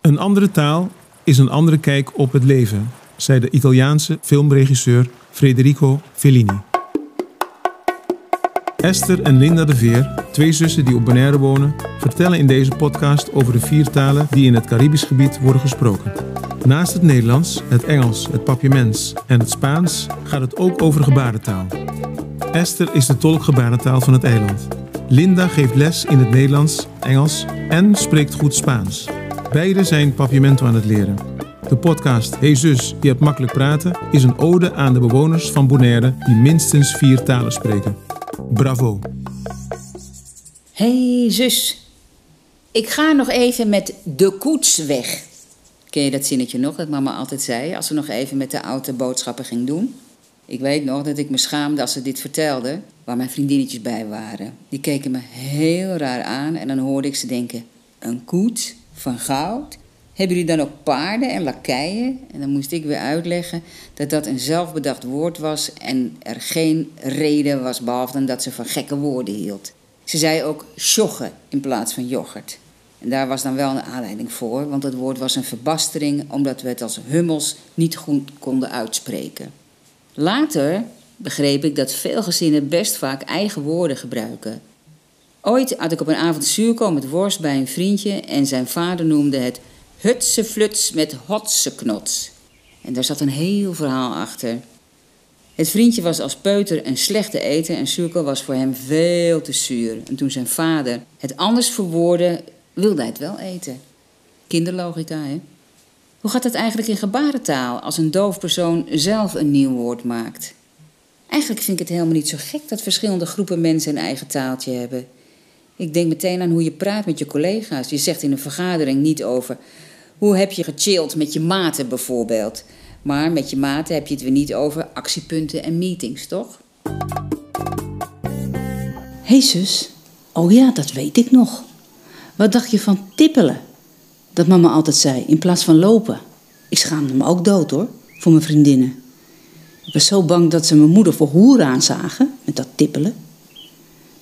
Een andere taal is een andere kijk op het leven, zei de Italiaanse filmregisseur Federico Fellini. Esther en Linda de Veer, twee zussen die op Bonaire wonen, vertellen in deze podcast over de vier talen die in het Caribisch gebied worden gesproken. Naast het Nederlands, het Engels, het Papiaments en het Spaans gaat het ook over gebarentaal. Esther is de tolk gebarentaal van het eiland. Linda geeft les in het Nederlands, Engels en spreekt goed Spaans. Beide zijn papiamento aan het leren. De podcast Hey Zus, je hebt makkelijk praten is een ode aan de bewoners van Bonaire die minstens vier talen spreken. Bravo! Hey zus, ik ga nog even met de koets weg. Ken je dat zinnetje nog dat mama altijd zei als ze nog even met de auto boodschappen ging doen? Ik weet nog dat ik me schaamde als ze dit vertelde, waar mijn vriendinnetjes bij waren. Die keken me heel raar aan en dan hoorde ik ze denken: een koets van goud? Hebben jullie dan ook paarden en lakeien? En dan moest ik weer uitleggen dat dat een zelfbedacht woord was en er geen reden was behalve dan dat ze van gekke woorden hield. Ze zei ook sjoggen in plaats van yoghurt. En daar was dan wel een aanleiding voor, want het woord was een verbastering omdat we het als hummels niet goed konden uitspreken. Later begreep ik dat veel gezinnen best vaak eigen woorden gebruiken. Ooit had ik op een avond zuurkool met worst bij een vriendje en zijn vader noemde het hutse fluts met hotse knots. En daar zat een heel verhaal achter. Het vriendje was als peuter een slechte eten en zuurkool was voor hem veel te zuur. En toen zijn vader het anders verwoordde, wilde hij het wel eten. Kinderlogica, hè? Hoe gaat het eigenlijk in gebarentaal als een doof persoon zelf een nieuw woord maakt? Eigenlijk vind ik het helemaal niet zo gek dat verschillende groepen mensen een eigen taaltje hebben. Ik denk meteen aan hoe je praat met je collega's. Je zegt in een vergadering niet over hoe heb je gechilled met je maten bijvoorbeeld. Maar met je maten heb je het weer niet over actiepunten en meetings, toch? Hey zus, oh ja, dat weet ik nog. Wat dacht je van tippelen? Dat mama altijd zei, in plaats van lopen. Ik schaamde me ook dood hoor, voor mijn vriendinnen. Ik was zo bang dat ze mijn moeder voor hoer aanzagen met dat tippelen.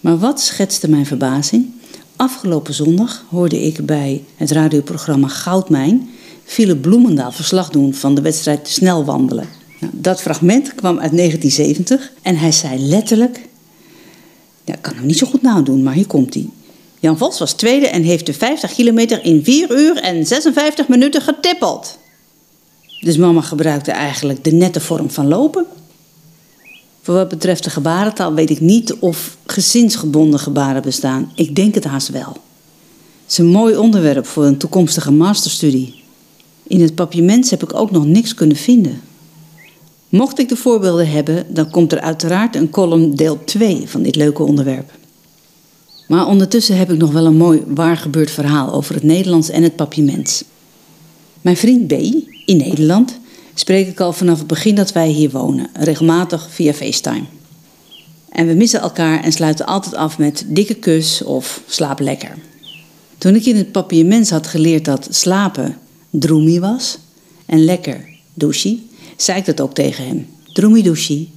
Maar wat schetste mijn verbazing? Afgelopen zondag hoorde ik bij het radioprogramma Goudmijn Philip Bloemendaal verslag doen van de wedstrijd snel wandelen. Nou, dat fragment kwam uit 1970 en hij zei letterlijk: ja, ik kan hem niet zo goed nadoen, maar hier komt hij. Jan Vos was tweede en heeft de 50 kilometer in 4 uur en 56 minuten getippeld. Dus mama gebruikte eigenlijk de nette vorm van lopen. Wat betreft de gebarentaal weet ik niet of gezinsgebonden gebaren bestaan. Ik denk het haast wel. Het is een mooi onderwerp voor een toekomstige masterstudie. In het papiament heb ik ook nog niks kunnen vinden. Mocht ik de voorbeelden hebben, dan komt er uiteraard een column deel 2 van dit leuke onderwerp. Maar ondertussen heb ik nog wel een mooi waargebeurd verhaal over het Nederlands en het papiament. Mijn vriend B in Nederland spreek ik al vanaf het begin dat wij hier wonen, regelmatig via FaceTime. En we missen elkaar en sluiten altijd af met dikke kus of slaap lekker. Toen ik in het papiament had geleerd dat slapen droemi was en lekker douchi, zei ik dat ook tegen hem. Droemi douchi.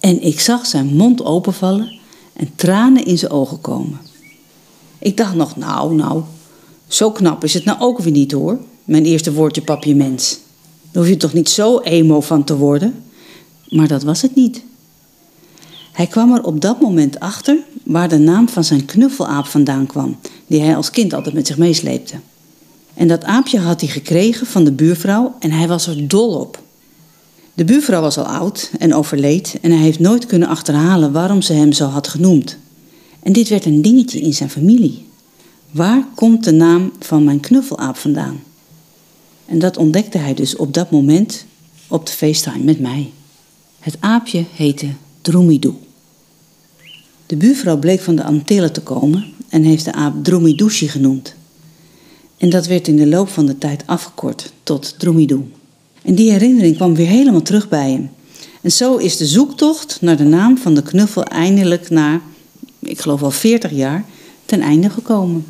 En ik zag zijn mond openvallen en tranen in zijn ogen komen. Ik dacht nog, nou, nou, zo knap is het nou ook weer niet hoor. Mijn eerste woordje papiaments. Daar hoef je toch niet zo emo van te worden? Maar dat was het niet. Hij kwam er op dat moment achter waar de naam van zijn knuffelaap vandaan kwam, die hij als kind altijd met zich meesleepte. En dat aapje had hij gekregen van de buurvrouw en hij was er dol op. De buurvrouw was al oud en overleed en hij heeft nooit kunnen achterhalen waarom ze hem zo had genoemd. En dit werd een dingetje in zijn familie. Waar komt de naam van mijn knuffelaap vandaan? En dat ontdekte hij dus op dat moment op de FaceTime met mij. Het aapje heette Droomidoo. De buurvrouw bleek van de Antillen te komen en heeft de aap Droomidooshi genoemd. En dat werd in de loop van de tijd afgekort tot Droomidoo. En die herinnering kwam weer helemaal terug bij hem. En zo is de zoektocht naar de naam van de knuffel eindelijk na, ik geloof al 40 jaar, ten einde gekomen.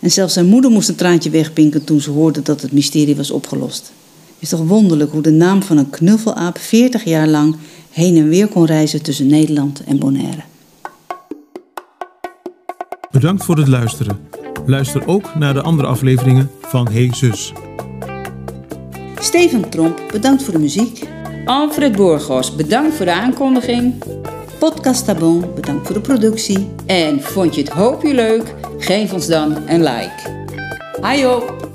En zelfs zijn moeder moest een traantje wegpinken toen ze hoorde dat het mysterie was opgelost. Het is toch wonderlijk hoe de naam van een knuffelaap 40 jaar lang heen en weer kon reizen tussen Nederland en Bonaire. Bedankt voor het luisteren. Luister ook naar de andere afleveringen van Hey Zus. Steven Tromp, bedankt voor de muziek. Alfred Borgos, bedankt voor de aankondiging. Podcast Tabon, bedankt voor de productie. En vond je het hoopje leuk? Geef ons dan een like. Op!